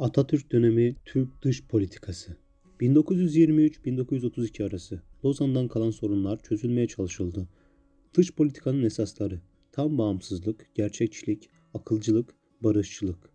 Atatürk dönemi Türk dış politikası 1923-1932 arası Lozan'dan kalan sorunlar çözülmeye çalışıldı. Dış politikanın esasları tam bağımsızlık, gerçekçilik, akılcılık, barışçılık.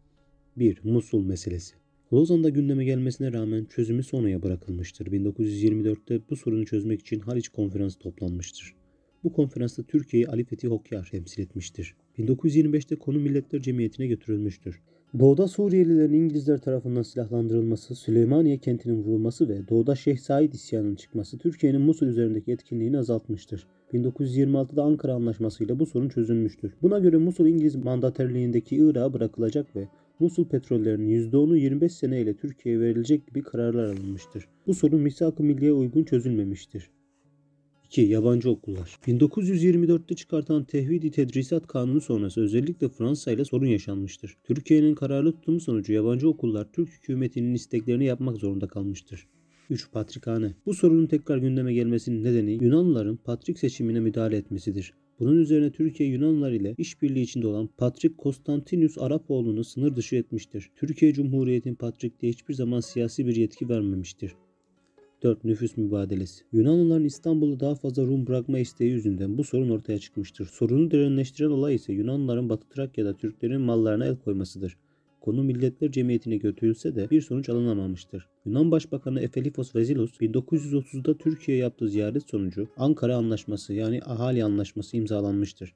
1. Musul meselesi Lozan'da gündeme gelmesine rağmen çözümü sonraya bırakılmıştır. 1924'te bu sorunu çözmek için Haliç Konferansı toplanmıştır. Bu konferansta Türkiye'yi Ali Fethi Hokyar temsil etmiştir. 1925'te konu Milletler Cemiyeti'ne götürülmüştür. Doğuda Suriyelilerin İngilizler tarafından silahlandırılması, Süleymaniye kentinin vurulması ve Doğuda Şeyh Said isyanının çıkması Türkiye'nin Musul üzerindeki etkinliğini azaltmıştır. 1926'da Ankara Anlaşması ile bu sorun çözülmüştür. Buna göre Musul İngiliz mandaterliğindeki Irak'a bırakılacak ve Musul petrollerinin %10'u 25 sene ile Türkiye'ye verilecek gibi kararlar alınmıştır. Bu sorun misak-ı milliye uygun çözülmemiştir. 2. Yabancı okullar. 1924'te çıkartılan Tehvidi Tedrisat Kanunu sonrası özellikle Fransa ile sorun yaşanmıştır. Türkiye'nin kararlı tutumu sonucu yabancı okullar Türk hükümetinin isteklerini yapmak zorunda kalmıştır. 3. Patrikhane. Bu sorunun tekrar gündeme gelmesinin nedeni Yunanlıların patrik seçimine müdahale etmesidir. Bunun üzerine Türkiye Yunanlılar ile işbirliği içinde olan Patrik Konstantinus Arapoğlu'nu sınır dışı etmiştir. Türkiye Cumhuriyeti'nin Patrik'te hiçbir zaman siyasi bir yetki vermemiştir. 4. Nüfus mübadelesi. Yunanlıların İstanbul'da daha fazla Rum bırakma isteği yüzünden bu sorun ortaya çıkmıştır. Sorunu derinleştiren olay ise Yunanlıların Batı Trakya'da Türklerin mallarına el koymasıdır. Konu Milletler Cemiyeti'ne götürülse de bir sonuç alınamamıştır. Yunan Başbakanı Efelifos Vezilos 1930'da Türkiye'ye yaptığı ziyaret sonucu Ankara Anlaşması yani Ahali Anlaşması imzalanmıştır.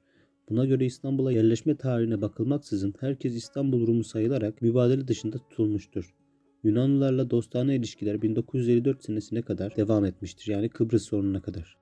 Buna göre İstanbul'a yerleşme tarihine bakılmaksızın herkes İstanbul Rumu sayılarak mübadele dışında tutulmuştur. Yunanlılarla dostane ilişkiler 1954 senesine kadar devam etmiştir. Yani Kıbrıs sorununa kadar.